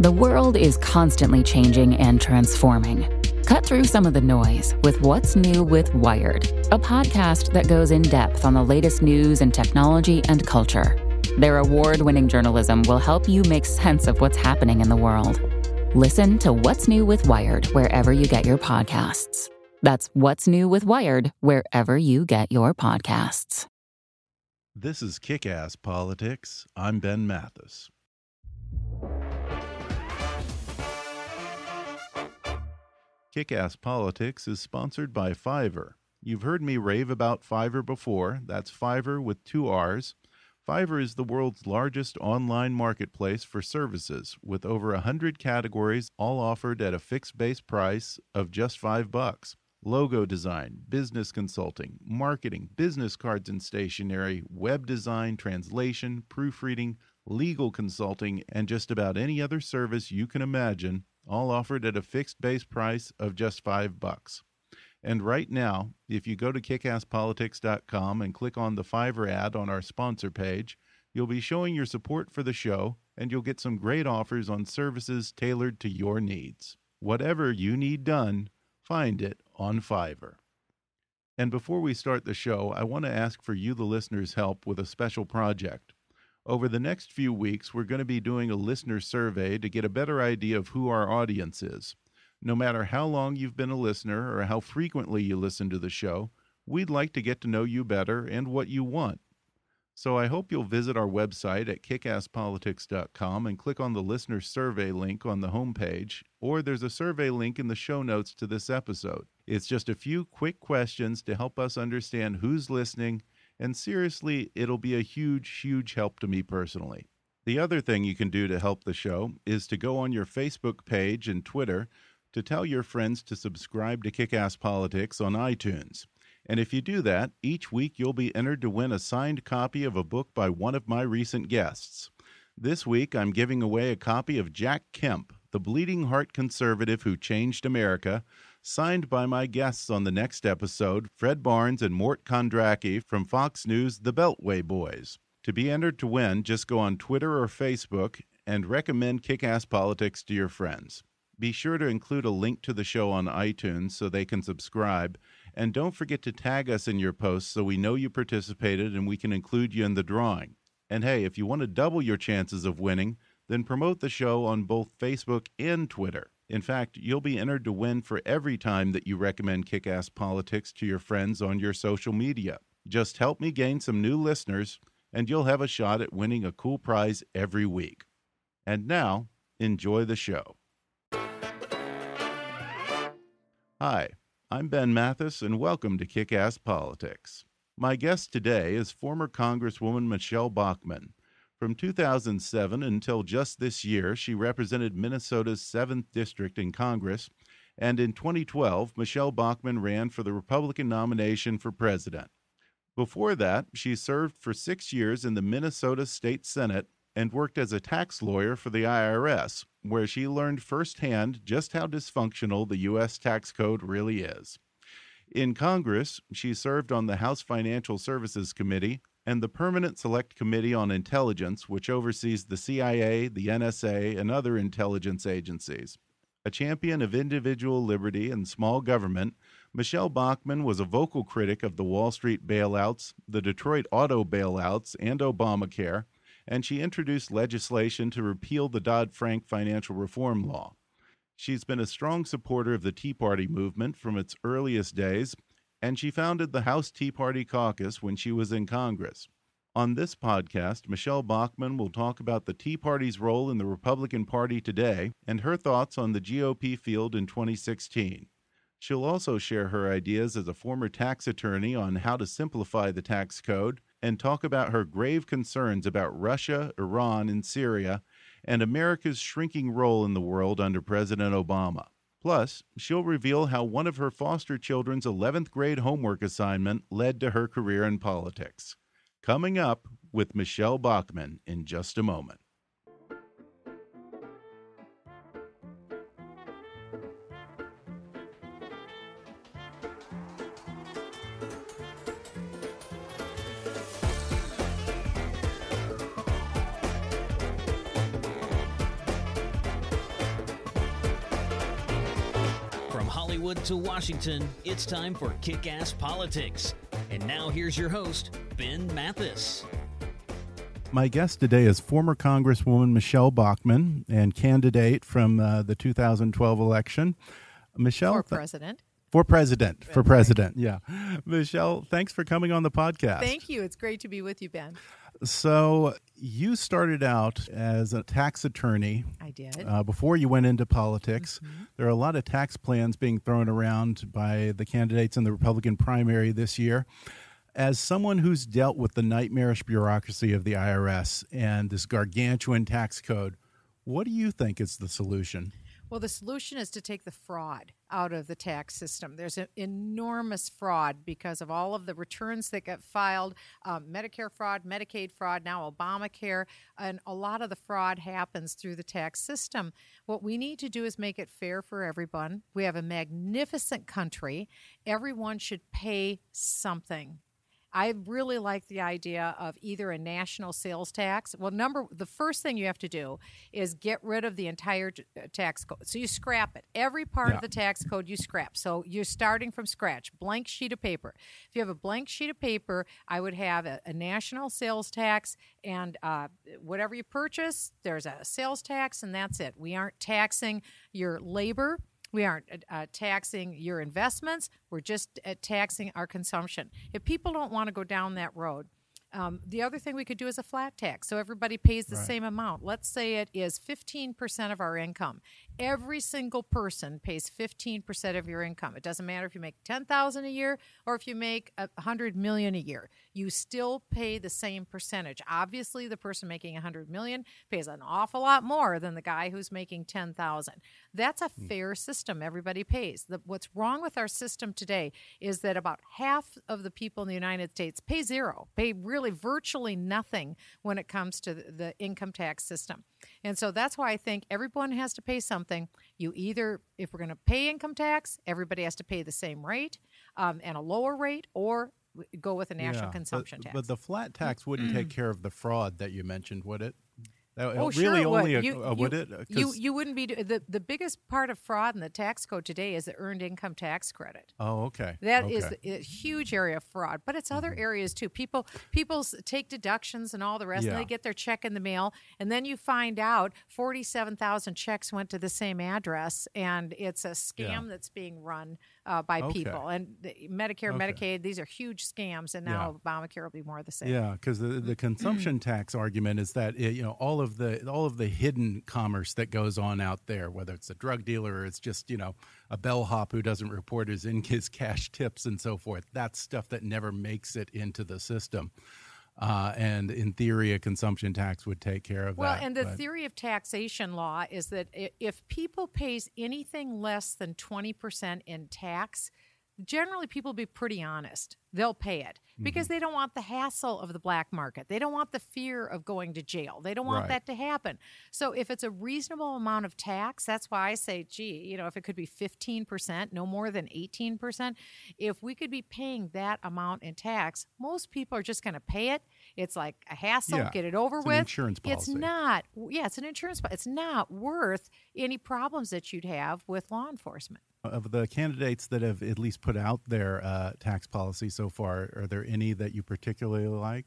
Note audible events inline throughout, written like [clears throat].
The world is constantly changing and transforming. Cut through some of the noise with What's New with Wired, a podcast that goes in depth on the latest news and technology and culture. Their award winning journalism will help you make sense of what's happening in the world. Listen to What's New with Wired wherever you get your podcasts. That's What's New with Wired wherever you get your podcasts. This is Kick Ass Politics. I'm Ben Mathis. Kick Ass Politics is sponsored by Fiverr. You've heard me rave about Fiverr before. That's Fiverr with two R's. Fiverr is the world's largest online marketplace for services with over 100 categories all offered at a fixed base price of just 5 bucks. Logo design, business consulting, marketing, business cards and stationery, web design, translation, proofreading, legal consulting, and just about any other service you can imagine all offered at a fixed base price of just five bucks. And right now, if you go to kickasspolitics.com and click on the Fiverr ad on our sponsor page, you'll be showing your support for the show and you'll get some great offers on services tailored to your needs. Whatever you need done, find it on Fiverr. And before we start the show, I want to ask for you, the listeners' help with a special project. Over the next few weeks, we're going to be doing a listener survey to get a better idea of who our audience is. No matter how long you've been a listener or how frequently you listen to the show, we'd like to get to know you better and what you want. So I hope you'll visit our website at kickasspolitics.com and click on the listener survey link on the homepage, or there's a survey link in the show notes to this episode. It's just a few quick questions to help us understand who's listening and seriously, it'll be a huge, huge help to me personally. The other thing you can do to help the show is to go on your Facebook page and Twitter to tell your friends to subscribe to Kickass Politics on iTunes. And if you do that, each week you'll be entered to win a signed copy of a book by one of my recent guests. This week I'm giving away a copy of Jack Kemp, the bleeding heart conservative who changed America, signed by my guests on the next episode, Fred Barnes and Mort Kondracke from Fox News' The Beltway Boys. To be entered to win, just go on Twitter or Facebook and recommend Kick Ass Politics to your friends. Be sure to include a link to the show on iTunes so they can subscribe. And don't forget to tag us in your posts so we know you participated and we can include you in the drawing. And hey, if you want to double your chances of winning, then promote the show on both Facebook and Twitter. In fact, you'll be entered to win for every time that you recommend Kick Ass Politics to your friends on your social media. Just help me gain some new listeners, and you'll have a shot at winning a cool prize every week. And now, enjoy the show. Hi, I'm Ben Mathis, and welcome to Kick Ass Politics. My guest today is former Congresswoman Michele Bachmann. From 2007 until just this year, she represented Minnesota's 7th District in Congress, and in 2012, Michele Bachmann ran for the Republican nomination for president. Before that, she served for six years in the Minnesota State Senate and worked as a tax lawyer for the IRS, where she learned firsthand just how dysfunctional the U.S. tax code really is. In Congress, she served on the House Financial Services Committee, and the Permanent Select Committee on Intelligence, which oversees the CIA, the NSA, and other intelligence agencies. A champion of individual liberty and small government, Michele Bachmann was a vocal critic of the Wall Street bailouts, the Detroit auto bailouts, and Obamacare, and she introduced legislation to repeal the Dodd Frank financial reform law. She's been a strong supporter of the Tea Party movement from its earliest days and she founded the House Tea Party Caucus when she was in Congress. On this podcast, Michele Bachmann will talk about the Tea Party's role in the Republican Party today and her thoughts on the GOP field in 2016. She'll also share her ideas as a former tax attorney on how to simplify the tax code and talk about her grave concerns about Russia, Iran, and Syria, and America's shrinking role in the world under President Obama. Plus, she'll reveal how one of her foster children's 11th grade homework assignment led to her career in politics. Coming up with Michele Bachmann in just a moment. Hollywood to Washington, it's time for Kick Ass Politics. And now here's your host, Ben Mathis. My guest today is former Congresswoman Michele Bachmann and candidate from uh, the 2012 election. Michele. For president. For president. For president, yeah. Michele, thanks for coming on the podcast. Thank you. It's great to be with you, Ben. So, you started out as a tax attorney. I did. Uh, before you went into politics. Mm-hmm. There are a lot of tax plans being thrown around by the candidates in the Republican primary this year. As someone who's dealt with the nightmarish bureaucracy of the IRS and this gargantuan tax code, what do you think is the solution? Well, the solution is to take the fraud out of the tax system. There's an enormous fraud because of all of the returns that get filed um, Medicare fraud, Medicaid fraud, now Obamacare, and a lot of the fraud happens through the tax system. What we need to do is make it fair for everyone. We have a magnificent country. Everyone should pay something I really like the idea of either a national sales tax. Well, number the first thing you have to do is get rid of the entire uh, tax code. So you scrap it. Every part yeah. of the tax code you scrap. So you're starting from scratch, blank sheet of paper. If you have a blank sheet of paper, I would have a, a national sales tax and uh, whatever you purchase, there's a sales tax, and that's it. We aren't taxing your labor we aren't uh, uh, taxing your investments. We're just uh, taxing our consumption. If people don't want to go down that road, um, the other thing we could do is a flat tax, so everybody pays the right. same amount. Let's say it is 15% of our income. Every single person pays 15% of your income. It doesn't matter if you make 10,000 a year or if you make 100 million a year. You still pay the same percentage. Obviously, the person making 100 million pays an awful lot more than the guy who's making 10,000. That's a hmm. fair system. Everybody pays. The, what's wrong with our system today is that about half of the people in the United States pay zero, pay really virtually nothing when it comes to the, the income tax system. And so that's why I think everyone has to pay something. You either, if we're going to pay income tax, everybody has to pay the same rate um, and a lower rate, or go with a national yeah, consumption but, tax. But the flat tax wouldn't take care of the fraud that you mentioned, would it? Oh, really sure only would. A, you, a, would you, it? You you wouldn't be the the biggest part of fraud in the tax code today is the earned income tax credit. Oh, okay. That okay. is a huge area of fraud, but it's other mm-hmm. areas too. People people take deductions and all the rest, yeah. and they get their check in the mail, and then you find out forty seven thousand checks went to the same address, and it's a scam yeah. that's being run uh, by okay. people. And Medicare, okay. Medicaid, these are huge scams, and now yeah. Obamacare will be more of the same. Yeah, because the, the consumption [clears throat] tax argument is that it, you know all of the all of the hidden commerce that goes on out there, whether it's a drug dealer or it's just you know a bellhop who doesn't report his in his [laughs] cash tips and so forth. That's stuff that never makes it into the system. Uh, and in theory, a consumption tax would take care of well, that. Well, and the but. theory of taxation law is that if people pays anything less than 20% in tax, generally people be pretty honest. They'll pay it because mm-hmm. they don't want the hassle of the black market. They don't want the fear of going to jail. They don't want right. that to happen. So if it's a reasonable amount of tax, that's why I say, gee, you know, if it could be 15%, no more than 18%, if we could be paying that amount in tax, most people are just going to pay it. It's like a hassle, yeah. get it over it's with. insurance policy. It's not. Yeah, it's an insurance It's not worth any problems that you'd have with law enforcement of the candidates that have at least put out their uh, tax policy so far, are there any that you particularly like?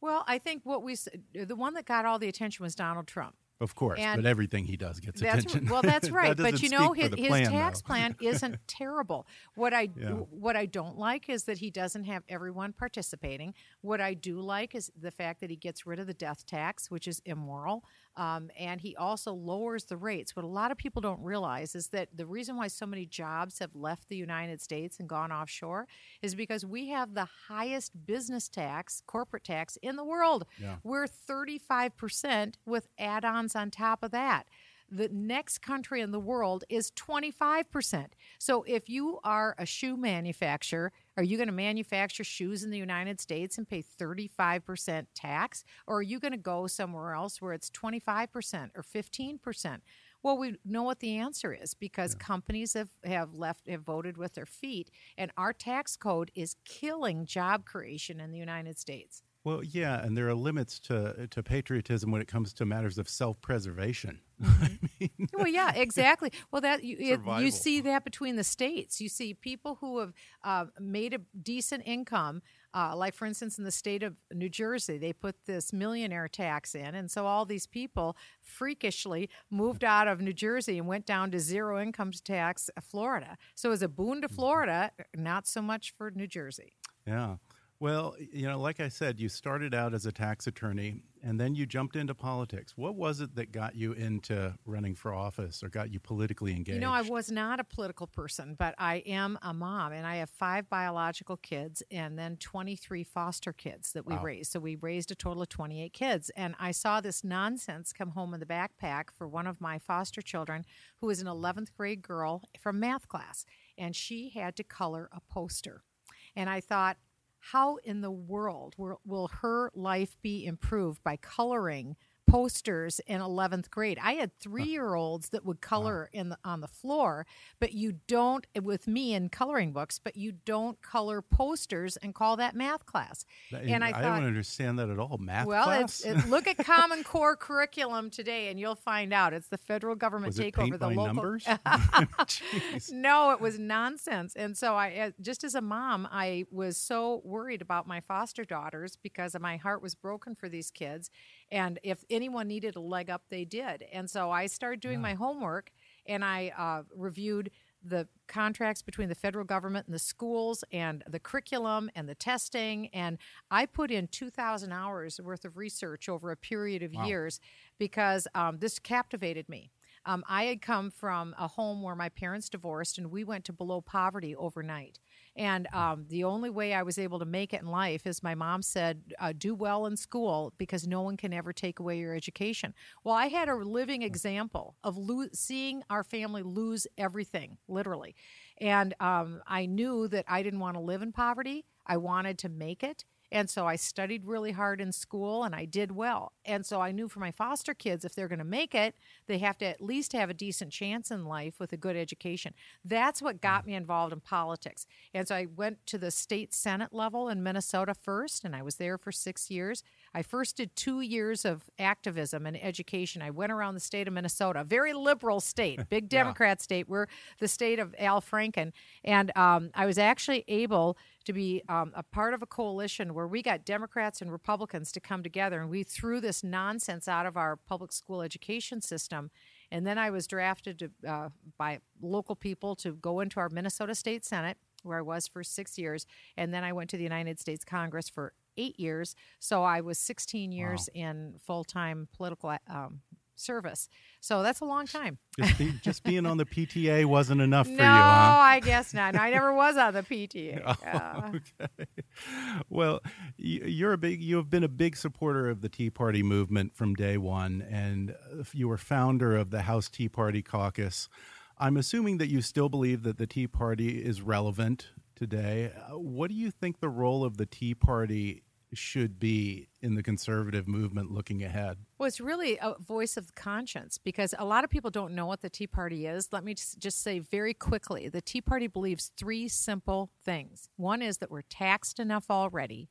Well, I think what we the one that got all the attention was Donald Trump Of course, And but everything he does gets attention. well, that's [laughs] That right. but you know, his, his plan, tax though. plan [laughs] isn't terrible. What I Yeah. what I don't like is that he doesn't have everyone participating. What I do like is the fact that he gets rid of the death tax, which is immoral, um, and he also lowers the rates. What a lot of people don't realize is that the reason why so many jobs have left the United States and gone offshore is because we have the highest business tax, corporate tax in the world. Yeah. We're 35% with add ons on top of that. The next country in the world is 25%. So if you are a shoe manufacturer, are you going to manufacture shoes in the United States and pay 35% tax? Or are you going to go somewhere else where it's 25% or 15%? Well, we know what the answer is because companies have, have left have voted with their feet, and our tax code is killing job creation in the United States. Well, yeah, and there are limits to to patriotism when it comes to matters of self preservation. [laughs] well, yeah, exactly. Well, that you, it, you see that between the states. You see people who have uh, made a decent income, uh, like for instance, in the state of New Jersey, they put this millionaire tax in, and so all these people freakishly moved out of New Jersey and went down to zero income tax Florida. So, as a boon to Florida, not so much for New Jersey. Yeah. Well, you know, like I said, you started out as a tax attorney and then you jumped into politics. What was it that got you into running for office or got you politically engaged? You know, I was not a political person, but I am a mom, and I have five biological kids and then 23 foster kids that we Wow. raised. So we raised a total of 28 kids. And I saw this nonsense come home in the backpack for one of my foster children, who was an 11th grade girl from math class, and she had to color a poster. And I thought, how in the world will, will her life be improved by coloring posters in 11th grade? I had three year olds that would color in the, on the floor, but you don't, with me in coloring books, but you don't color posters and call that math class. That- and I I thought, don't understand that at all. Math well, class? it, look at [laughs] Common Core curriculum today, and you'll find out it's the federal government was takeover. the local numbers? [laughs] No, it was nonsense. And so I uh, just as a mom, I was so worried about my foster daughters because my heart was broken for these kids and if anyone needed a leg up, they did. And so I started doing my homework and I uh, reviewed the contracts between the federal government and the schools and the curriculum and the testing and i put in 2000 hours worth of research over a period of years because um, this captivated me um, I had come from a home where my parents divorced, and we went to below poverty overnight. And um, the only way I was able to make it in life is my mom said, uh, "Do well in school because no one can ever take away your education." Well, I had a living example of lo- seeing our family lose everything, literally. And um, I knew that I didn't want to live in poverty. I wanted to make it. And so I studied really hard in school and I did well. And so I knew for my foster kids, if they're going to make it, they have to at least have a decent chance in life with a good education. That's what got me involved in politics. And so I went to the state senate level in Minnesota first, and I was there for six years. I first did two years of activism and education. I went around the state of Minnesota, a very liberal state, big [laughs] Democrat state. We're the state of Al Franken. And um, I was actually able to be um, a part of a coalition where we got Democrats and Republicans to come together and we threw this nonsense out of our public school education system. And then I was drafted to, uh, by local people to go into our Minnesota State Senate, where I was for six years. And then I went to the United States Congress for eight years. So I was 16 years in full time political um, service. So that's a long time. just, be, just being on the [laughs] PTA wasn't enough for no, you, huh? I guess not. No, I never was on the PTA. Oh, [laughs] okay. Well, you're a big. You have been a big supporter of the Tea Party movement from day one, and uh, you were founder of the House Tea Party Caucus. I'm assuming that you still believe that the Tea Party is relevant today. Uh, What do you think the role of the Tea Party should be in the conservative movement looking ahead? Well, it's really a voice of conscience because a lot of people don't know what the Tea Party is. Let me just say very quickly the Tea Party believes three simple things. One is that we're taxed enough already.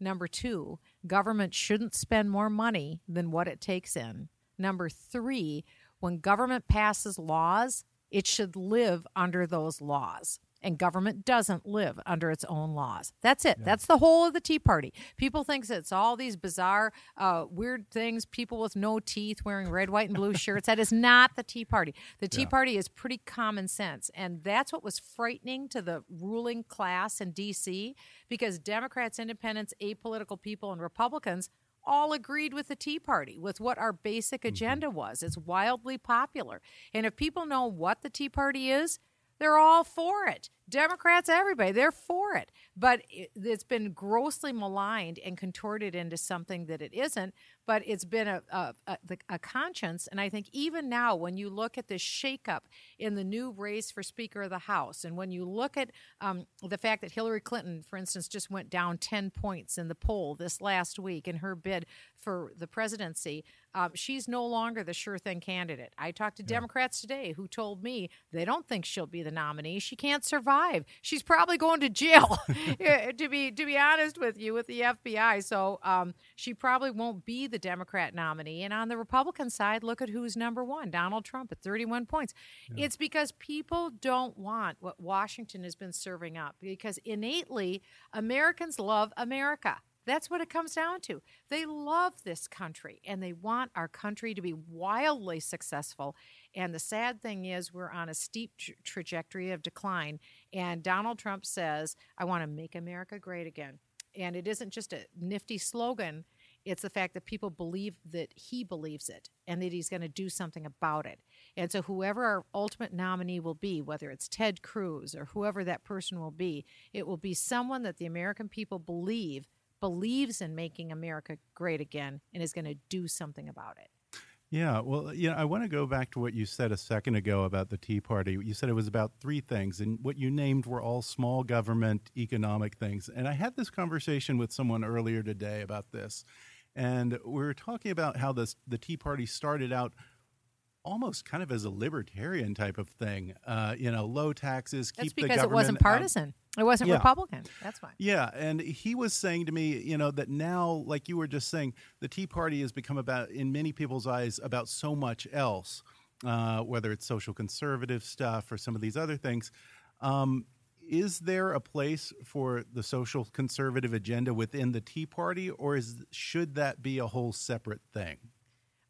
Number two, government shouldn't spend more money than what it takes in. Number three, when government passes laws, it should live under those laws. And government doesn't live under its own laws. That's it. Yeah. That's the whole of the Tea Party. People think it's all these bizarre, uh, weird things. People with no teeth wearing red, white, and blue [laughs] shirts. That is not the Tea Party. The Tea yeah. Party is pretty common sense, and that's what was frightening to the ruling class in D.C. because Democrats, Independents, apolitical people, and Republicans all agreed with the Tea Party, with what our basic mm-hmm. agenda was. It's wildly popular. And if people know what the Tea Party is, they're all for it. Democrats, everybody, they're for it. But it, has been grossly maligned and contorted into something that it isn't. But it's been a, a, a, a conscience. And I think even now, when you look at this shakeup in the new race for Speaker of the House, and when you look at um, the fact that Hillary Clinton, for instance, just went down 10 points in the poll this last week in her bid for the presidency, um, she's no longer the sure thing candidate. I talked to yeah. Democrats today who told me they don't think she'll be the nominee. She can't survive. She's probably going to jail. [laughs] to be to be honest with you, with the FBI, so um, she probably won't be the Democrat nominee. And on the Republican side, look at who's number one: Donald Trump at 31 points. Yeah. It's because people don't want what Washington has been serving up. Because innately, Americans love America. That's what it comes down to. They love this country and they want our country to be wildly successful. And the sad thing is, we're on a steep tra- trajectory of decline. And Donald Trump says, I want to make America great again. And it isn't just a nifty slogan, it's the fact that people believe that he believes it and that he's going to do something about it. And so, whoever our ultimate nominee will be, whether it's Ted Cruz or whoever that person will be, it will be someone that the American people believe believes in making America great again and is going to do something about it. Yeah, well, you know, I want to go back to what you said a second ago about the Tea Party. You said it was about three things, and what you named were all small government economic things. And I had this conversation with someone earlier today about this, and we were talking about how this the Tea Party started out almost kind of as a libertarian type of thing. Uh, you know, low taxes, That's keep because the government it wasn't partisan. Out. It wasn't yeah. Republican. That's why. Yeah, and he was saying to me, you know, that now, like you were just saying, the Tea Party has become about, in many people's eyes, about so much else, uh, whether it's social conservative stuff or some of these other things. Um, is there a place for the social conservative agenda within the Tea Party, or is should that be a whole separate thing?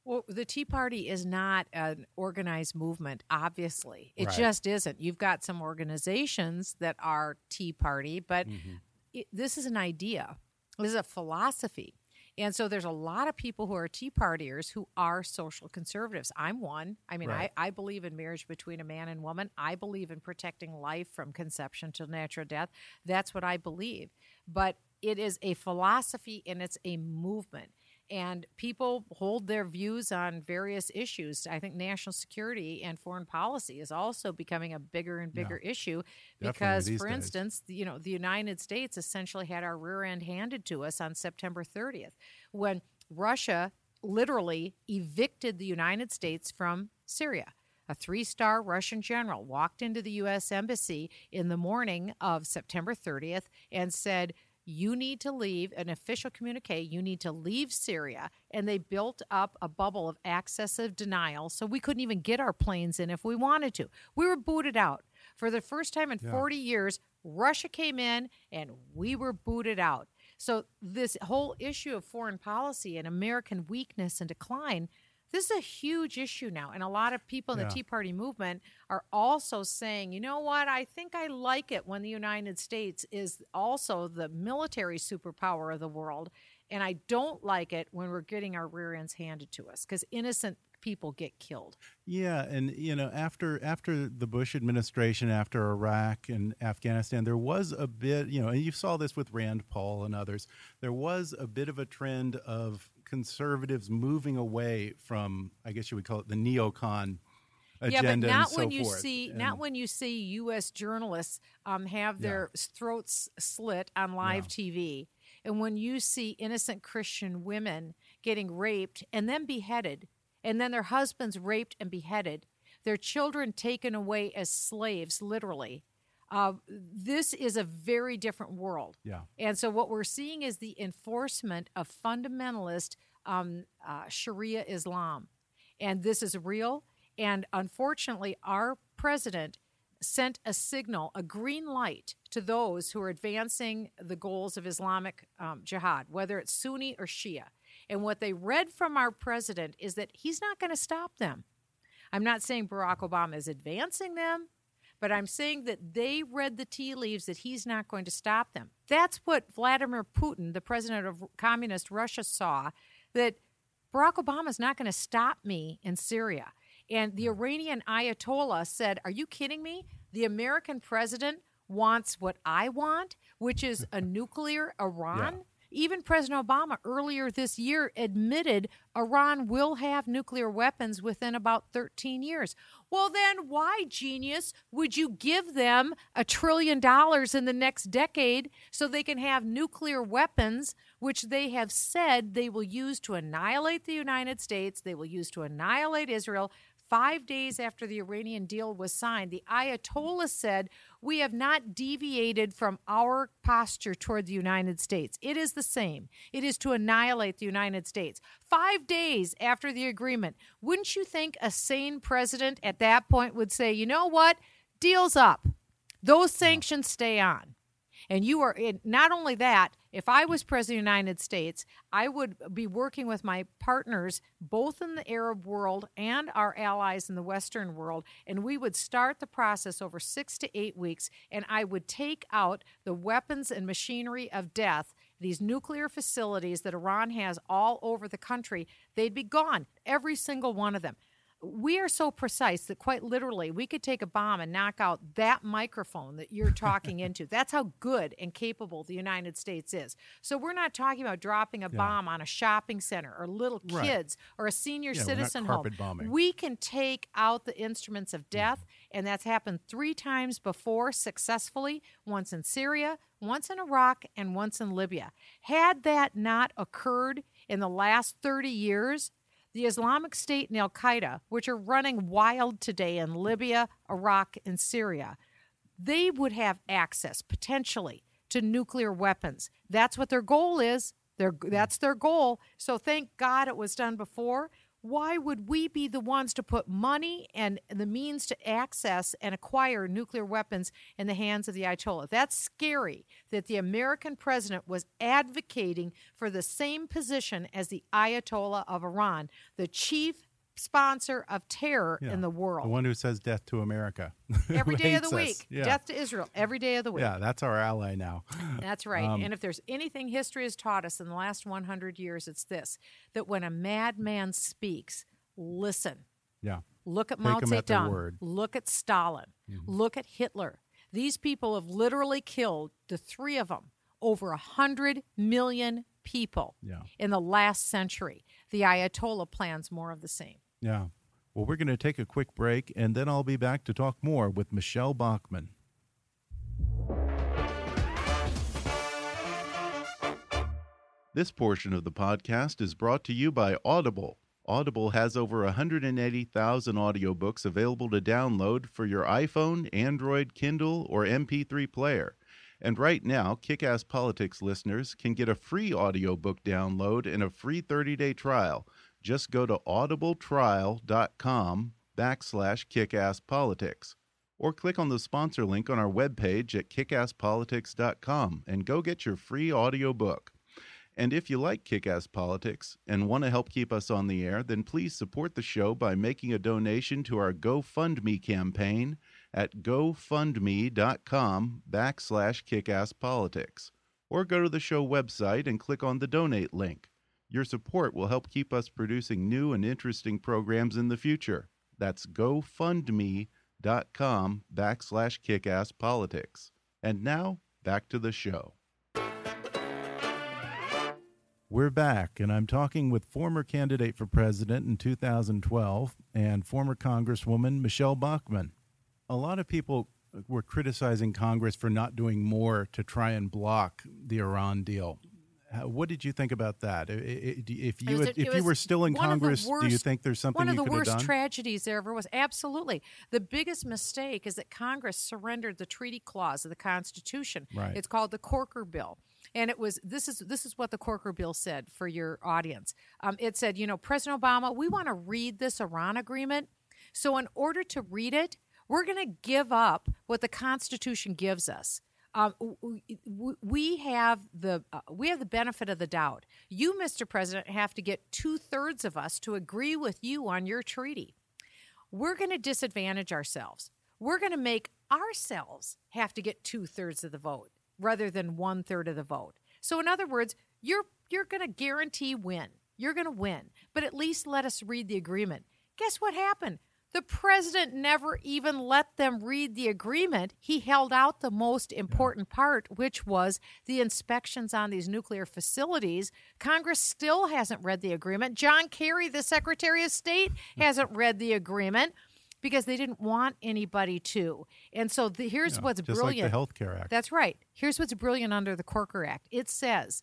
Well, the Tea Party is not an organized movement, obviously. It right. just isn't. You've got some organizations that are Tea Party, but mm-hmm. it, this is an idea, this is a philosophy. And so there's a lot of people who are Tea Partiers who are social conservatives. I'm one. I mean, right. I, I believe in marriage between a man and woman. I believe in protecting life from conception to natural death. That's what I believe. But it is a philosophy and it's a movement and people hold their views on various issues. I think national security and foreign policy is also becoming a bigger and bigger yeah, issue because, for days. instance, you know, the United States essentially had our rear end handed to us on September 30th when Russia literally evicted the United States from Syria. A three star Russian general walked into the U.S. Embassy in the morning of September 30th and said, you need to leave an official communique you need to leave syria. And they built up a bubble of excessive denial so we couldn't even get our planes in if we wanted to. We were booted out. For the first time in yeah. 40 years russia came in and we were booted out. So this whole issue of foreign policy and american weakness and decline this is a huge issue now. And a lot of people in yeah. the Tea Party movement are also saying, you know what, I think I like it when the United States is also the military superpower of the world. And I don't like it when we're getting our rear ends handed to us because innocent people get killed. Yeah, and you know, after after the Bush administration, after Iraq and Afghanistan, there was a bit, you know, and you saw this with Rand Paul and others. There was a bit of a trend of conservatives moving away from, I guess you would call it the neocon yeah, but not so when you forth. see and, not when you see U.S. journalists um, have their yeah. throats slit on live yeah. TV, and when you see innocent Christian women getting raped and then beheaded, and then their husbands raped and beheaded, their children taken away as slaves, literally. Uh, this is a very different world. Yeah. And so what we're seeing is the enforcement of fundamentalist um, uh, Sharia Islam. And this is real. And unfortunately, our president sent a signal, a green light to those who are advancing the goals of Islamic um, jihad, whether it's Sunni or Shia. And what they read from our president is that he's not going to stop them. I'm not saying Barack Obama is advancing them, but I'm saying that they read the tea leaves that he's not going to stop them. That's what Vladimir Putin, the president of communist Russia, saw that Barack Obama is not going to stop me in Syria. And the Iranian Ayatollah said, Are you kidding me? The American president wants what I want, which is a [laughs] nuclear Iran. Yeah. Even President Obama earlier this year admitted Iran will have nuclear weapons within about 13 years. Well, then why, genius, would you give them a trillion dollars in the next decade so they can have nuclear weapons, which they have said they will use to annihilate the United States, they will use to annihilate Israel, Five days after the Iranian deal was signed, the Ayatollah said, We have not deviated from our posture toward the United States. It is the same. It is to annihilate the United States. Five days after the agreement, wouldn't you think a sane president at that point would say, You know what? Deal's up. Those sanctions stay on. And you are not only that, if I was president of the United States, I would be working with my partners both in the Arab world and our allies in the Western world, and we would start the process over six to eight weeks, and I would take out the weapons and machinery of death these nuclear facilities that Iran has all over the country, they'd be gone, every single one of them we are so precise that quite literally we could take a bomb and knock out that microphone that you're talking into. [laughs] That's how good and capable the United States is. So we're not talking about dropping a yeah. bomb on a shopping center or little kids right. or a senior yeah, citizen home. Bombing. We can take out the instruments of death, mm-hmm. and that's happened three times before successfully once in Syria, once in Iraq, and once in Libya. Had that not occurred in the last 30 years, the Islamic State and Al Qaeda, which are running wild today in Libya, Iraq, and Syria, they would have access potentially to nuclear weapons. That's what their goal is. That's their goal. So thank God it was done before why would we be the ones to put money and the means to access and acquire nuclear weapons in the hands of the Ayatollah? That's scary that the American president was advocating for the same position as the Ayatollah of Iran, the chief sponsor of terror yeah. in the world. The one who says death to America. [laughs] every day of the week. Yeah. Death to Israel. Every day of the week. Yeah, that's our ally now. [laughs] That's right. Um, and if there's anything history has taught us in the last 100 years, it's this that when a madman speaks, listen. Yeah. Look at Mao Zedong. Look at Stalin. Mm-hmm. Look at Hitler. These people have literally killed the three of them over a hundred million people yeah. in the last century. The Ayatollah plans more of the same. Yeah. Well, we're going to take a quick break, and then I'll be back to talk more with Michele Bachmann. This portion of the podcast is brought to you by Audible. Audible has over 180,000 audiobooks available to download for your iPhone, Android, Kindle, or MP3 player. And right now, Kickass Politics listeners can get a free audiobook download and a free 30-day trial just go to audibletrial.com backslash kickasspolitics or click on the sponsor link on our webpage at kickasspolitics.com and go get your free audiobook. And if you like Kickass Politics and want to help keep us on the air, then please support the show by making a donation to our GoFundMe campaign at gofundme.com backslash kickasspolitics. Or go to the show website and click on the donate link. Your support will help keep us producing new and interesting programs in the future. That's gofundme.com backslash kickasspolitics. And now, back to the show. We're back, and I'm talking with former candidate for president in 2012 and former Congresswoman Michele Bachmann. A lot of people were criticizing Congress for not doing more to try and block the Iran deal. What did you think about that? If you had, if you were still in Congress, worst, do you think there's something one of the worst tragedies there ever was? Absolutely. The biggest mistake is that Congress surrendered the treaty clause of the Constitution. Right. It's called the Corker Bill. And it was this is this is what the Corker Bill said for your audience. Um, it said, you know, President Obama, we want to read this Iran agreement. So in order to read it, We're going to give up what the Constitution gives us. Um, we have the uh, we have the benefit of the doubt. You, Mr. President, have to get two thirds of us to agree with you on your treaty. We're going to disadvantage ourselves. We're going to make ourselves have to get two thirds of the vote rather than one third of the vote. So, in other words, you're you're going to guarantee win. You're going to win, but at least let us read the agreement. Guess what happened? The president never even let them read the agreement. He held out the most important part, which was the inspections on these nuclear facilities. Congress still hasn't read the agreement. John Kerry, the Secretary of State, hmm. hasn't read the agreement because they didn't want anybody to. And so the, here's Yeah, what's just brilliant. like the Health Care Act. That's right. Here's what's brilliant under the Corker Act it says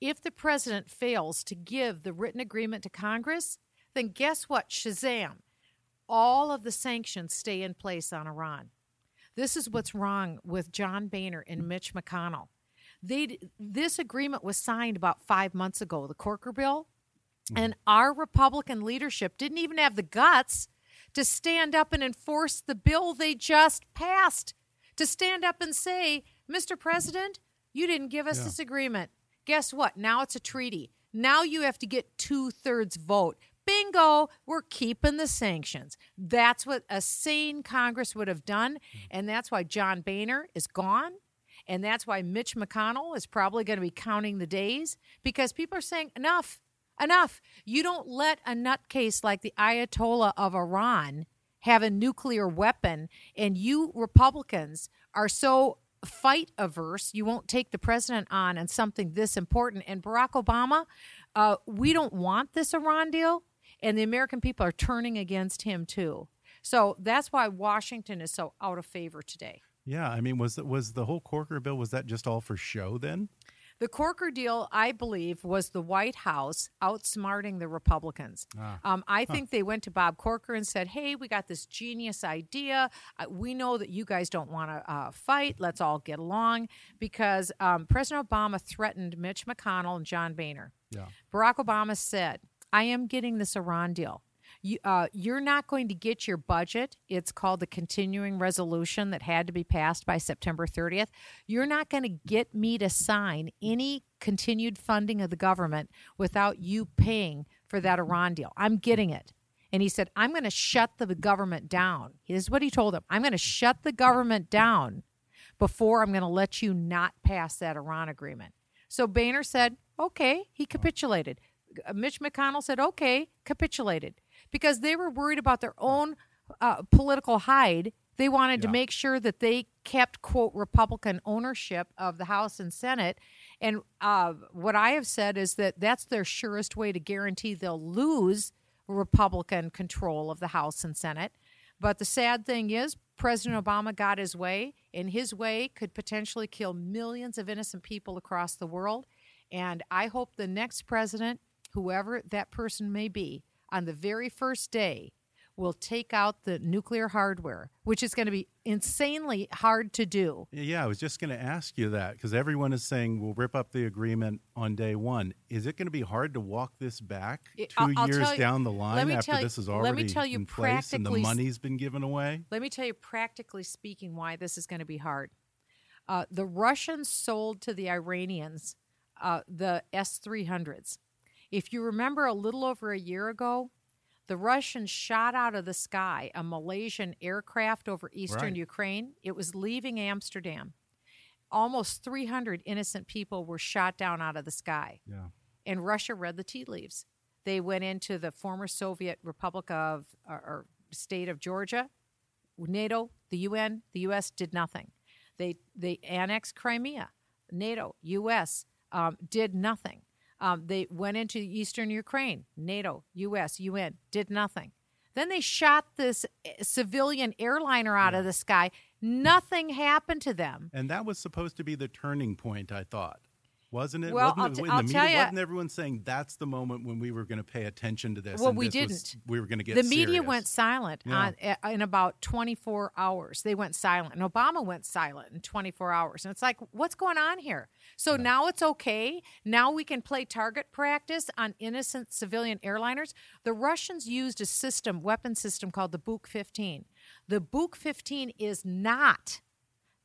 if the president fails to give the written agreement to Congress, then guess what? Shazam. All of the sanctions stay in place on Iran. This is what's wrong with John Boehner and Mitch McConnell. They, this agreement was signed about five months ago, the Corker bill, mm-hmm. and our Republican leadership didn't even have the guts to stand up and enforce the bill they just passed. To stand up and say, Mr. President, you didn't give us this agreement. Guess what? Now it's a treaty. Now you have to get two thirds vote. Bingo, we're keeping the sanctions. That's what a sane Congress would have done. And that's why John Boehner is gone. And that's why Mitch McConnell is probably going to be counting the days because people are saying, enough, enough. You don't let a nutcase like the Ayatollah of Iran have a nuclear weapon, and you Republicans are so fight averse, you won't take the president on on something this important. And Barack Obama, uh, we don't want this Iran deal, and the American people are turning against him too. So that's why Washington is so out of favor today. Yeah, I mean, was was the whole Corker bill was that just all for show then? The Corker deal, I believe, was the White House outsmarting the Republicans. Um, I think they went to Bob Corker and said, "Hey, we got this genius idea. Uh, we know that you guys don't want to uh, fight. Let's all get along." Because um, President Obama threatened Mitch McConnell and John Boehner. Yeah. Barack Obama said, "I am getting this Iran deal." You, uh, you're not going to get your budget. It's called the continuing resolution that had to be passed by September 30th. You're not going to get me to sign any continued funding of the government without you paying for that Iran deal. I'm getting it. And he said, I'm going to shut the government down. This is what he told him I'm going to shut the government down before I'm going to let you not pass that Iran agreement. So Boehner said, okay, he capitulated. Uh, Mitch McConnell said, okay, capitulated. Because they were worried about their own uh, political hide. They wanted to make sure that they kept, quote, Republican ownership of the House and Senate. And uh, what I have said is that that's their surest way to guarantee they'll lose Republican control of the House and Senate. But the sad thing is, President Obama got his way, and his way could potentially kill millions of innocent people across the world. And I hope the next president, whoever that person may be, on the very first day, will take out the nuclear hardware, which is going to be insanely hard to do. Yeah, I was just going to ask you that because everyone is saying we'll rip up the agreement on day one. Is it going to be hard to walk this back It- 2 I'll- I'll years you- down the let line me after this is let already me tell you in place and the money's been given away? Let me tell you, practically speaking, why this is going to be hard. Uh, the Russians sold to the Iranians uh, the S 300s. If you remember a little over a year ago, the Russians shot out of the sky a Malaysian aircraft over eastern Right. Ukraine. It was leaving Amsterdam. Almost 300 innocent people were shot down out of the sky Yeah. and Russia read the tea leaves. They went into the former Soviet Republic of or, or state of Georgia, NATO, the UN, the U.S. did nothing. They they annexed Crimea, NATO, U.S. Um, did nothing. Um, they went into eastern Ukraine, NATO, U.S., UN did nothing. Then they shot this eh, civilian airliner out of the sky. Nothing happened to them. And that was supposed to be the turning point, I thought. Wasn't it? Well, wasn't it t- in I'll the media, tell ya- wasn't everyone saying that's the moment when we were going to pay attention to this? Well, and we this didn't. we were going to get the media serious? went silent Yeah. on, uh, in about 24 hours. They went silent, and Obama went silent in 24 hours. And it's like, what's going on here? So now it's okay. Now we can play target practice on innocent civilian airliners. The Russians used a system, weapon system called the Buk 15. The Buk 15 is not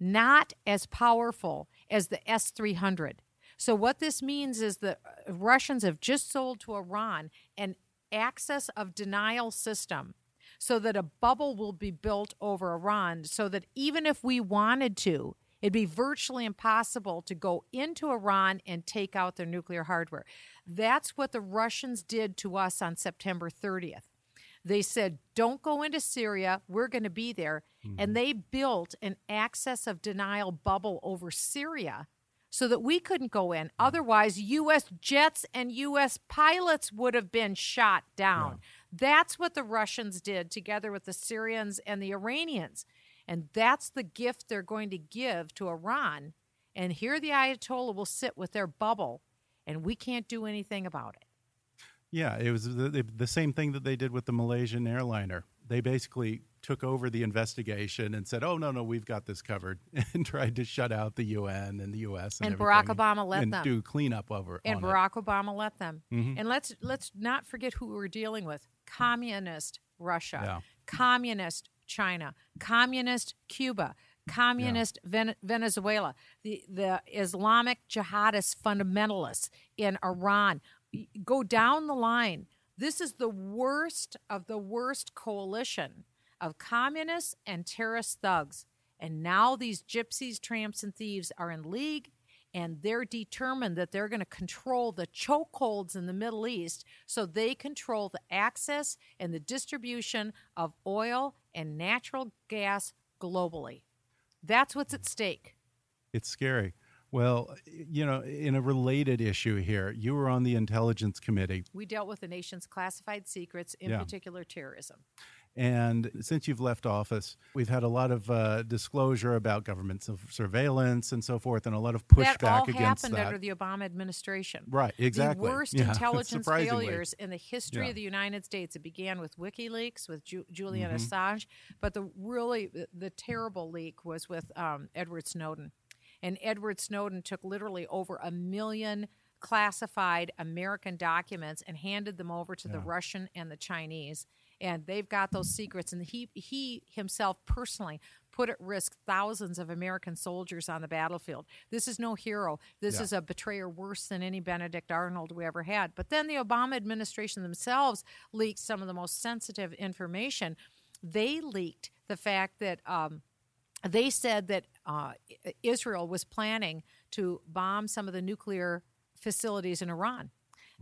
not as powerful as the S 300. So, what this means is the uh, Russians have just sold to Iran an access of denial system so that a bubble will be built over Iran, so that even if we wanted to, it'd be virtually impossible to go into Iran and take out their nuclear hardware. That's what the Russians did to us on September 30th. They said, don't go into Syria. We're going to be there. And they built an access of denial bubble over Syria so that we couldn't go in. Otherwise, U.S. jets and U.S. pilots would have been shot down. That's what the Russians did together with the Syrians and the Iranians. And that's the gift they're going to give to Iran. And here the Ayatollah will sit with their bubble, and we can't do anything about it. Yeah, it was the, the, the same thing that they did with the Malaysian airliner. They basically took over the investigation and said, "Oh no, no, we've got this covered," [laughs] and tried to shut out the UN and the U.S. and, And Barack Obama let and them. do cleanup over. and on it. Barack Obama let them. Mhm. And let's let's not forget who we're dealing with: communist Russia, Yeah. communist China, communist Cuba, communist Ven- Venezuela, the the Islamic jihadist fundamentalists in Iran. Go down the line. This is the worst of the worst coalition of communists and terrorist thugs. And now these gypsies, tramps, and thieves are in league and they're determined that they're going to control the chokeholds in the Middle East so they control the access and the distribution of oil and natural gas globally. That's what's at stake. It's scary. Well, you know, in a related issue here, you were on the Intelligence Committee, We dealt with the nation's classified secrets, in Yeah. particular terrorism. And since you've left office, we've had a lot of uh, disclosure about government surveillance and so forth, and a lot of pushback that all against happened that. under the Obama administration. Right, exactly. The worst Yeah, [laughs] intelligence failures in the history Yeah. of the United States. It began with WikiLeaks with Ju- Julian Mm-hmm. Assange, but the really the, the terrible leak was with um, Edward Snowden. And Edward Snowden took literally over a million classified American documents and handed them over to the Russian and the Chinese. And they've got those secrets. And he he himself personally put at risk thousands of American soldiers on the battlefield. This is no hero. This Yeah. is a betrayer worse than any Benedict Arnold we ever had. But then the Obama administration themselves leaked some of the most sensitive information. They leaked the fact that um, they said that uh, Israel was planning to bomb some of the nuclear facilities in Iran.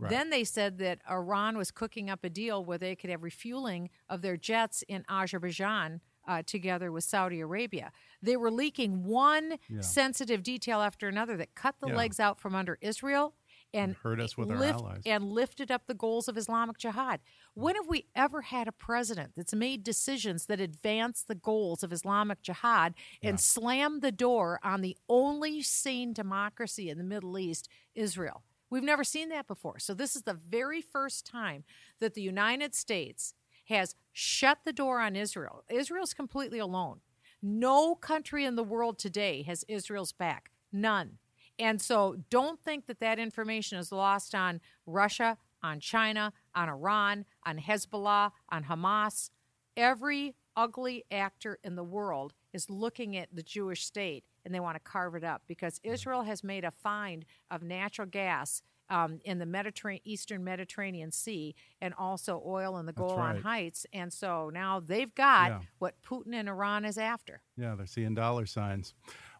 Then they said that Iran was cooking up a deal where they could have refueling of their jets in Azerbaijan uh, together with Saudi Arabia. They were leaking one sensitive detail after another that cut the Yeah. legs out from under Israel and hurt us with our allies. and lifted up the goals of Islamic Jihad. When have we ever had a president that's made decisions that advance the goals of Islamic Jihad and slam the door on the only sane democracy in the Middle East, Israel? We've never seen that before. So, this is the very first time that the United States has shut the door on Israel. Israel's completely alone. No country in the world today has Israel's back. None. And so don't think that that information is lost on Russia, on China, on Iran, on Hezbollah, on Hamas. Every ugly actor in the world is looking at the Jewish state and they want to carve it up because Israel has made a find of natural gas um, in the Mediterranean, Eastern Mediterranean Sea and also oil in the Golan right. Heights. And so now they've got Yeah. what Putin and Iran is after. Yeah, they're seeing dollar signs.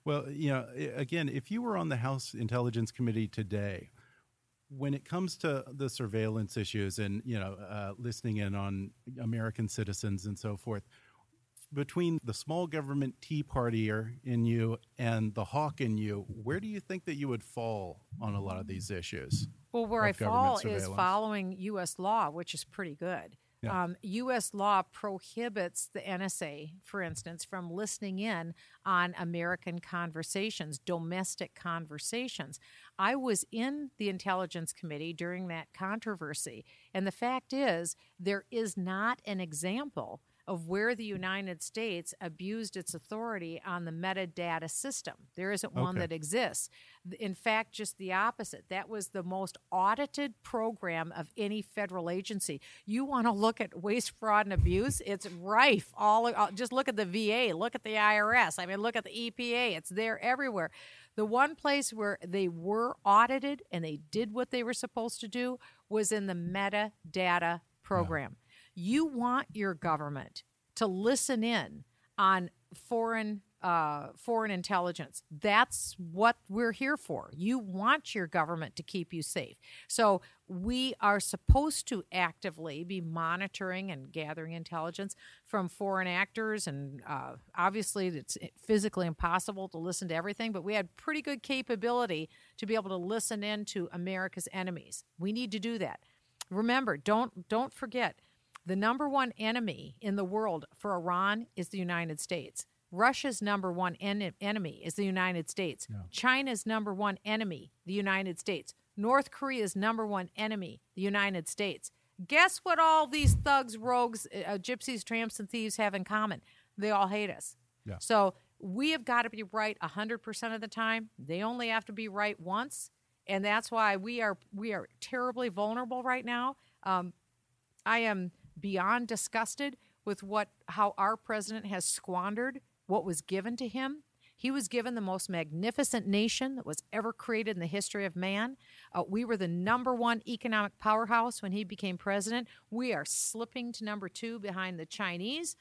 Well, you know, again, if you were on the House Intelligence Committee today, when it comes to the surveillance issues and you know uh, listening in on American citizens and so forth, between the small government tea partier in you and the hawk in you, where do you think that you would fall on a lot of these issues? Well, where I fall is following U.S. law, which is pretty good. Yeah. Um, U.S. law prohibits the NSA, for instance, from listening in on American conversations, domestic conversations. I was in the Intelligence Committee during that controversy, and the fact is, there is not an example of where the United States abused its authority on the metadata system. There isn't one Okay. that exists. In fact, just the opposite. That was the most audited program of any federal agency. You want to look at waste, fraud, and abuse? It's rife. All uh, just look at the VA, look at the IRS. I mean, look at the EPA. It's there everywhere. The one place where they were audited and they did what they were supposed to do was in the metadata program. You want your government to listen in on foreign uh, foreign intelligence. That's what we're here for. You want your government to keep you safe. So we are supposed to actively be monitoring and gathering intelligence from foreign actors. And uh, obviously, it's physically impossible to listen to everything, but we had pretty good capability to be able to listen in to America's enemies. We need to do that. Remember, don't don't forget the number one enemy in the world for Iran is the United States. Russia's number one en- enemy is the United States. China's number one enemy, the United States. North Korea's number one enemy, the United States. Guess what all these thugs, rogues, uh, gypsies, tramps, and thieves have in common? They all hate us. Yeah. So we have got to be right 100% of the time. They only have to be right once. And that's why we are we are terribly vulnerable right now. Um, I am beyond disgusted with what how our president has squandered what was given to him. He was given the most magnificent nation that was ever created in the history of man. Uh, we were the number one economic powerhouse when he became president. We are slipping to number two behind the Chinese.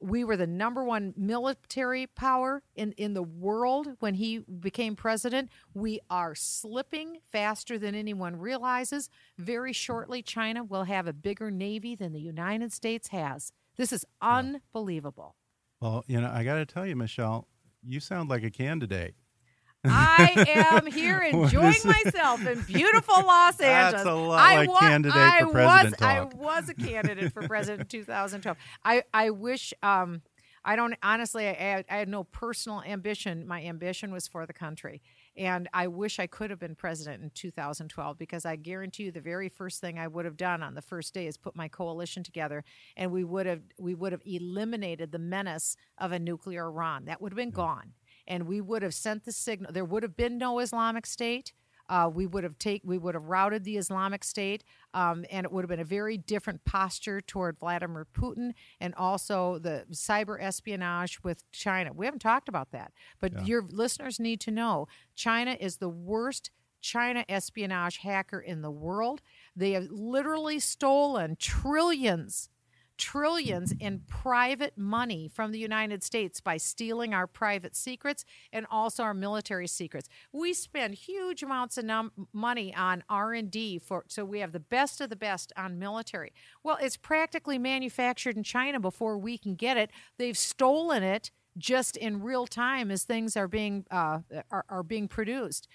We were the number one military power in, in the world when he became president. We are slipping faster than anyone realizes. Very shortly, China will have a bigger navy than the United States has. This is unbelievable. Well, you know, I got to tell you, Michele, you sound like a candidate. I [laughs] am here enjoying myself in beautiful Los [laughs] That's Angeles. a lot I like wa- candidate I for president was, talk. I was a candidate for president in [laughs] 2012. I, I wish, um, I don't, honestly, I, had- I had no personal ambition. My ambition was for the country. And I wish I could have been president in 2012 because I guarantee you the very first thing I would have done on the first day is put my coalition together and we would have we would have eliminated the menace of a nuclear Iran. That would have been gone and we would have sent the signal. There would have been no Islamic State. Uh, we would have take we would have routed the Islamic State, um, and it would have been a very different posture toward Vladimir Putin, and also the cyber espionage with China. We haven't talked about that, but your listeners need to know China is the worst China espionage hacker in the world. They have literally stolen trillions trillions in private money from the United States by stealing our private secrets and also our military secrets. We spend huge amounts of num- money on R&D for so we have the best of the best on military. Well, it's practically manufactured in China before we can get it. They've stolen it just in real time as things are being uh, are, are being produced.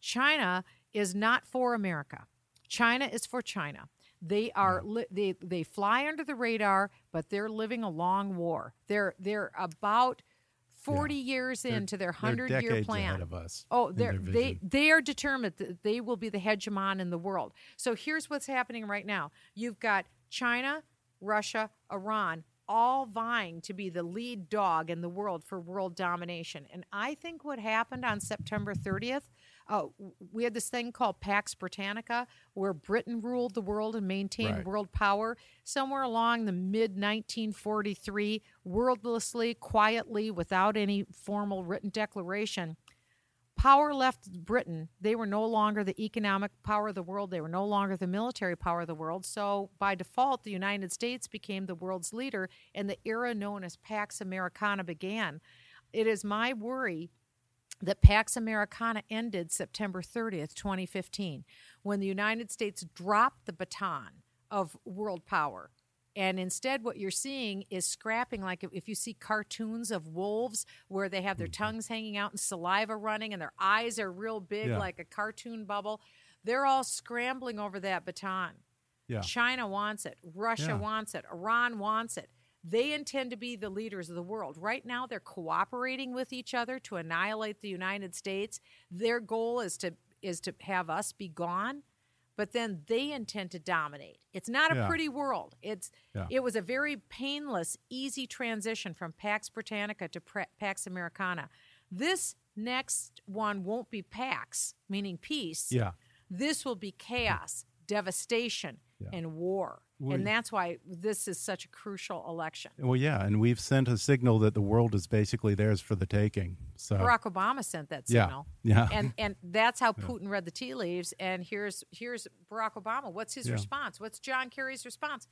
China is not for America. China is for China. They are mm. li- they they fly under the radar, but they're living a long war. They're they're about forty years They're- into their hundred year plan. ahead of us Oh, they're, they they are determined that they will be the hegemon in the world. So here's what's happening right now. You've got China, Russia, Iran all vying to be the lead dog in the world for world domination. And I think what happened on September 30th, uh, we had this thing called Pax Britannica, where Britain ruled the world and maintained Right. world power. Somewhere along the mid 1943, wordlessly, quietly, without any formal written declaration, power left Britain. They were no longer the economic power of the world. They were no longer the military power of the world. So, by default, the United States became the world's leader, and the era known as Pax Americana began. It is my worry that Pax Americana ended September 30th, 2015, when the United States dropped the baton of world power. And instead, what you're seeing is scrapping. Like if, you see cartoons of wolves where they have their mm-hmm. tongues hanging out and saliva running and their eyes are real big, Yeah. like a cartoon bubble, they're all scrambling over that baton. Yeah. China wants it. Russia Yeah. wants it. Iran wants it. They intend to be the leaders of the world. Right now, they're cooperating with each other to annihilate the United States. Their goal is to is to have us be gone, but then they intend to dominate. It's not a Yeah. pretty world. It's Yeah. it was a very painless, easy transition from Pax Britannica to Pax Americana. This next one won't be Pax, meaning peace. Yeah. This will be chaos, devastation, Yeah. and war. We- and that's why this is such a crucial election. Well, yeah, and we've sent a signal that the world is basically theirs for the taking. So Barack Obama sent that Yeah. signal. Yeah. And and that's how [laughs] Putin read the tea leaves. And here's here's Barack Obama. What's his Yeah. response? What's John Kerry's response?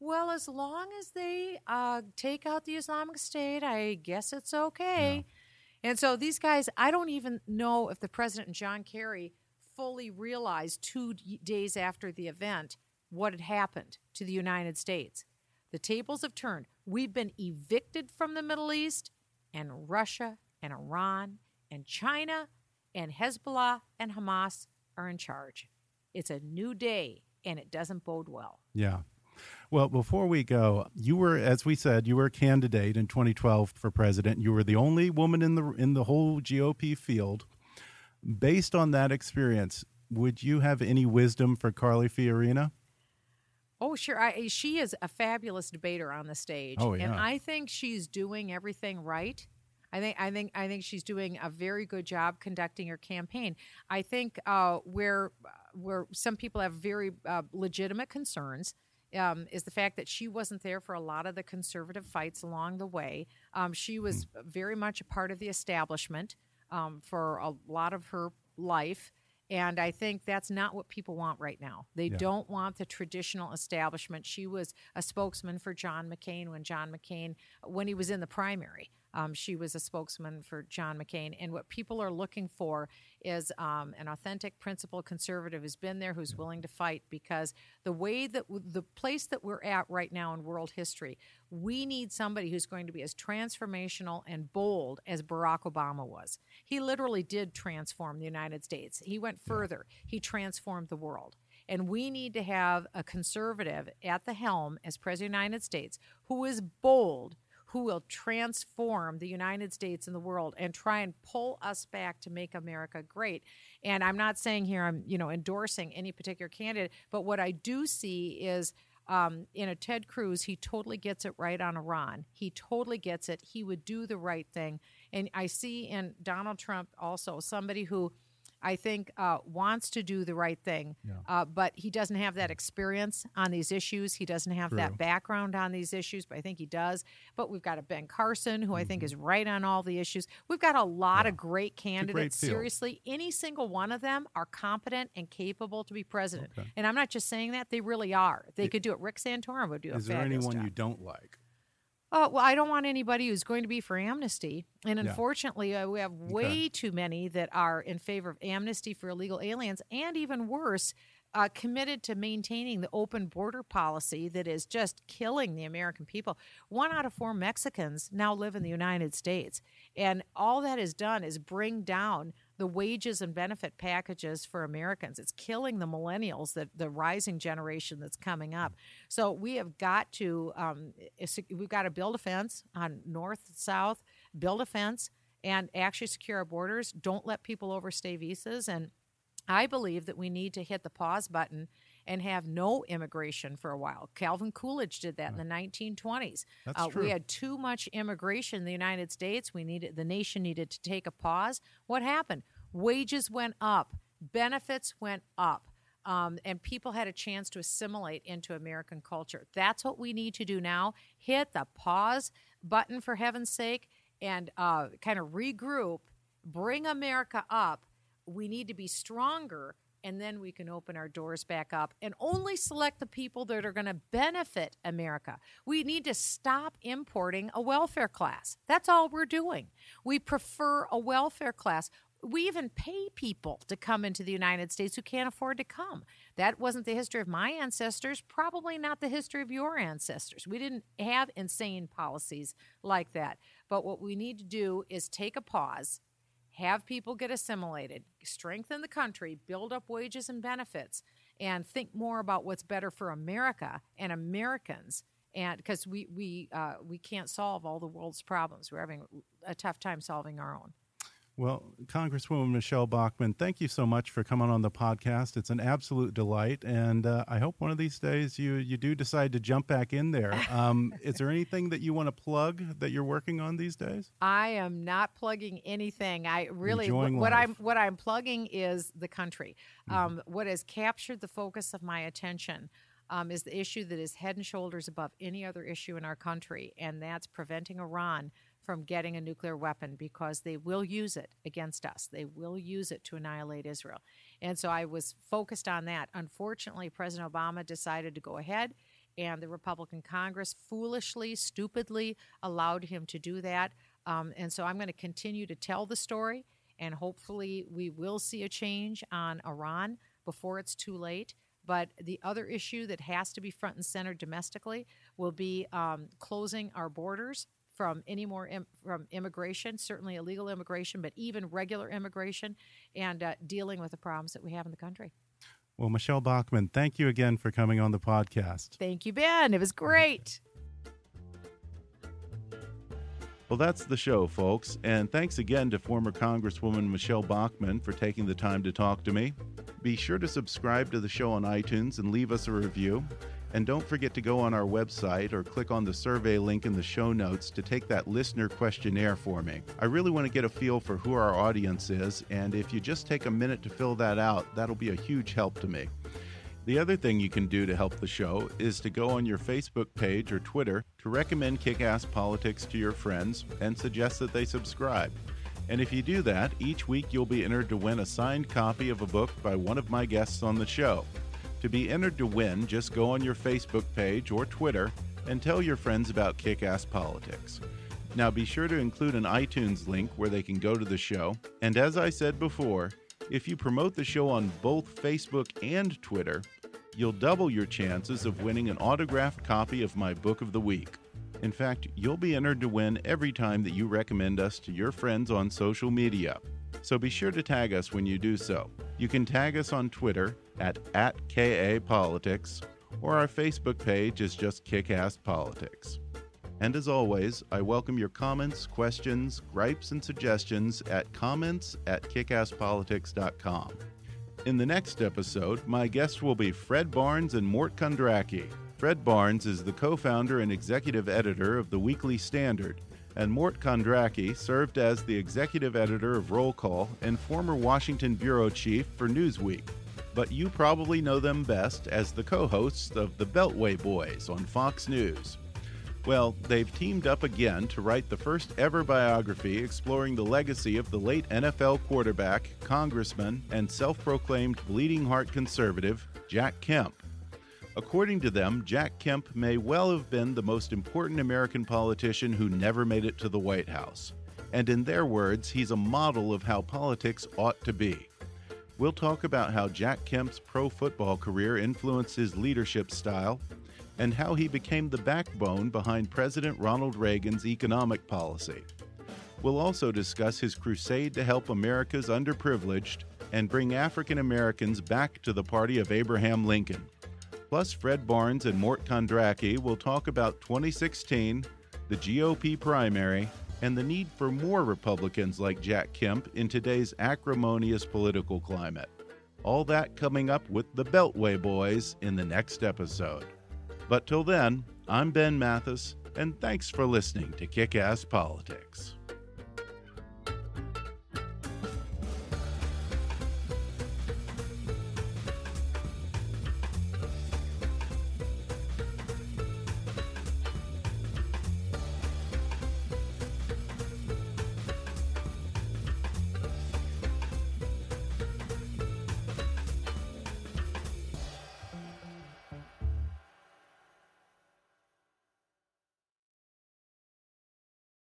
Well, as long as they uh, take out the Islamic State, I guess it's okay. And so these guys, I don't even know if the president and John Kerry fully realized two days after the event what had happened to the United States. The tables have turned. We've been evicted from the Middle East, and Russia and Iran and China and Hezbollah and Hamas are in charge. It's a new day, and it doesn't bode well. Yeah. Well, before we go, you were, as we said, you were a candidate in 2012 for president. You were the only woman in the in the whole GOP field. Based on that experience, would you have any wisdom for Carly Fiorina? Oh, sure. I, she is a fabulous debater on the stage, Oh, and. I think she's doing everything right. I think I think I think she's doing a very good job conducting her campaign. I think uh, where where some people have very uh, legitimate concerns um, is the fact that she wasn't there for a lot of the conservative fights along the way. Um, she was very much a part of the establishment um, for a lot of her life. And I think that's not what people want right now. They Yeah. don't want the traditional establishment. She was a spokesman for John McCain when John McCain, when he was in the primary. Um, she was a spokesman for John McCain. And what people are looking for is um, an authentic, principled conservative who's been there, who's willing to fight. Because the way that the place that we're at right now in world history, we need somebody who's going to be as transformational and bold as Barack Obama was. He literally did transform the United States. He went further, he transformed the world. And we need to have a conservative at the helm as President of the United States who is bold, who will transform the United States and the world and try and pull us back to make America great. And I'm not saying here I'm, you know, endorsing any particular candidate, but what I do see is um, in a Ted Cruz, he totally gets it right on Iran. He totally gets it. He would do the right thing. And I see in Donald Trump also somebody who I think uh, wants to do the right thing, uh, but he doesn't have that experience on these issues. He doesn't have True. that background on these issues, but I think he does. But we've got a Ben Carson, who I think Mm-hmm. is right on all the issues. We've got a lot of great candidates. field. Seriously, any single one of them are competent and capable to be president. Okay. And I'm not just saying that; they really are. They could do it. Rick Santorum would do a Is there anyone job. you don't like? Uh, well, I don't want anybody who's going to be for amnesty. And unfortunately, uh, we have way too many that are in favor of amnesty for illegal aliens, and even worse, uh, committed to maintaining the open border policy that is just killing the American people. One out of four Mexicans now live in the United States. And all that has done is bring down the wages and benefit packages for Americans. It's killing the millennials, that the rising generation that's coming up. So we have got to um, we've got to build a fence on north south, build a fence, and actually secure our borders. Don't let people overstay visas. And I believe that we need to hit the pause button and have no immigration for a while. Calvin Coolidge did that in the 1920s. That's Uh, true. We had too much immigration in the United States. We needed the nation needed to take a pause. What happened? Wages went up, benefits went up. Um, and people had a chance to assimilate into American culture. That's what we need to do now. Hit the pause button for heaven's sake and uh, kind of regroup, bring America up. We need to be stronger, and then we can open our doors back up and only select the people that are going to benefit America. We need to stop importing a welfare class. That's all we're doing. We prefer a welfare class. We even pay people to come into the United States who can't afford to come. That wasn't the history of my ancestors, probably not the history of your ancestors. We didn't have insane policies like that. But what we need to do is take a pause, have people get assimilated, strengthen the country, build up wages and benefits, and think more about what's better for America and Americans. And because we we uh, we can't solve all the world's problems, we're having a tough time solving our own. Well, Congresswoman Michele Bachmann, thank you so much for coming on the podcast. It's an absolute delight, and uh, I hope one of these days you you do decide to jump back in there. [laughs] Um, is there anything that you want to plug that you're working on these days? I am not plugging anything. I really Enjoying what life. I'm what I'm plugging is the country. Mm-hmm. Um, what has captured the focus of my attention. Um, is the issue that is head and shoulders above any other issue in our country, and that's preventing Iran from getting a nuclear weapon because they will use it against us. They will use it to annihilate Israel. And so I was focused on that. Unfortunately, President Obama decided to go ahead, and the Republican Congress foolishly, stupidly allowed him to do that. Um, and so I'm going to continue to tell the story, and hopefully, we will see a change on Iran before it's too late. But the other issue that has to be front and center domestically will be um, closing our borders from any more Im- from immigration, certainly illegal immigration, but even regular immigration, and uh, dealing with the problems that we have in the country. Well, Michele Bachmann, thank you again for coming on the podcast. Thank you, Ben. It was great. Well, that's the show, folks. And thanks again to former Congresswoman Michele Bachmann for taking the time to talk to me. Be sure to subscribe to the show on iTunes and leave us a review. And don't forget to go on our website or click on the survey link in the show notes to take that listener questionnaire for me. I really want to get a feel for who our audience is, and if you just take a minute to fill that out, that'll be a huge help to me. The other thing you can do to help the show is to go on your Facebook page or Twitter to recommend Kick Ass Politics to your friends and suggest that they subscribe. And if you do that, each week you'll be entered to win a signed copy of a book by one of my guests on the show. To be entered to win, just go on your Facebook page or Twitter and tell your friends about Kick Ass Politics. Now be sure to include an iTunes link where they can go to the show. And as I said before, if you promote the show on both Facebook and Twitter, you'll double your chances of winning an autographed copy of my book of the week. In fact, you'll be entered to win every time that you recommend us to your friends on social media. So be sure to tag us when you do so. You can tag us on Twitter at, at KA Politics, or our Facebook page is just Kickass Politics. And as always, I welcome your comments, questions, gripes, and suggestions at comments at kickasspolitics.com. In the next episode, my guests will be Fred Barnes and Mort Kondracke. Fred Barnes is the co founder and executive editor of the Weekly Standard, and Mort Kondracke served as the executive editor of Roll Call and former Washington bureau chief for Newsweek. But you probably know them best as the co hosts of The Beltway Boys on Fox News. Well, they've teamed up again to write the first ever biography exploring the legacy of the late NFL quarterback, congressman, and self proclaimed bleeding heart conservative, Jack Kemp. According to them, Jack Kemp may well have been the most important American politician who never made it to the White House. And in their words, he's a model of how politics ought to be. We'll talk about how Jack Kemp's pro football career influenced his leadership style and how he became the backbone behind President Ronald Reagan's economic policy. We'll also discuss his crusade to help America's underprivileged and bring African Americans back to the party of Abraham Lincoln. Plus, Fred Barnes and Mort Kondracke will talk about 2016, the GOP primary, and the need for more Republicans like Jack Kemp in today's acrimonious political climate. All that coming up with the Beltway Boys in the next episode. But till then, I'm Ben Mathis, and thanks for listening to Kick Ass Politics.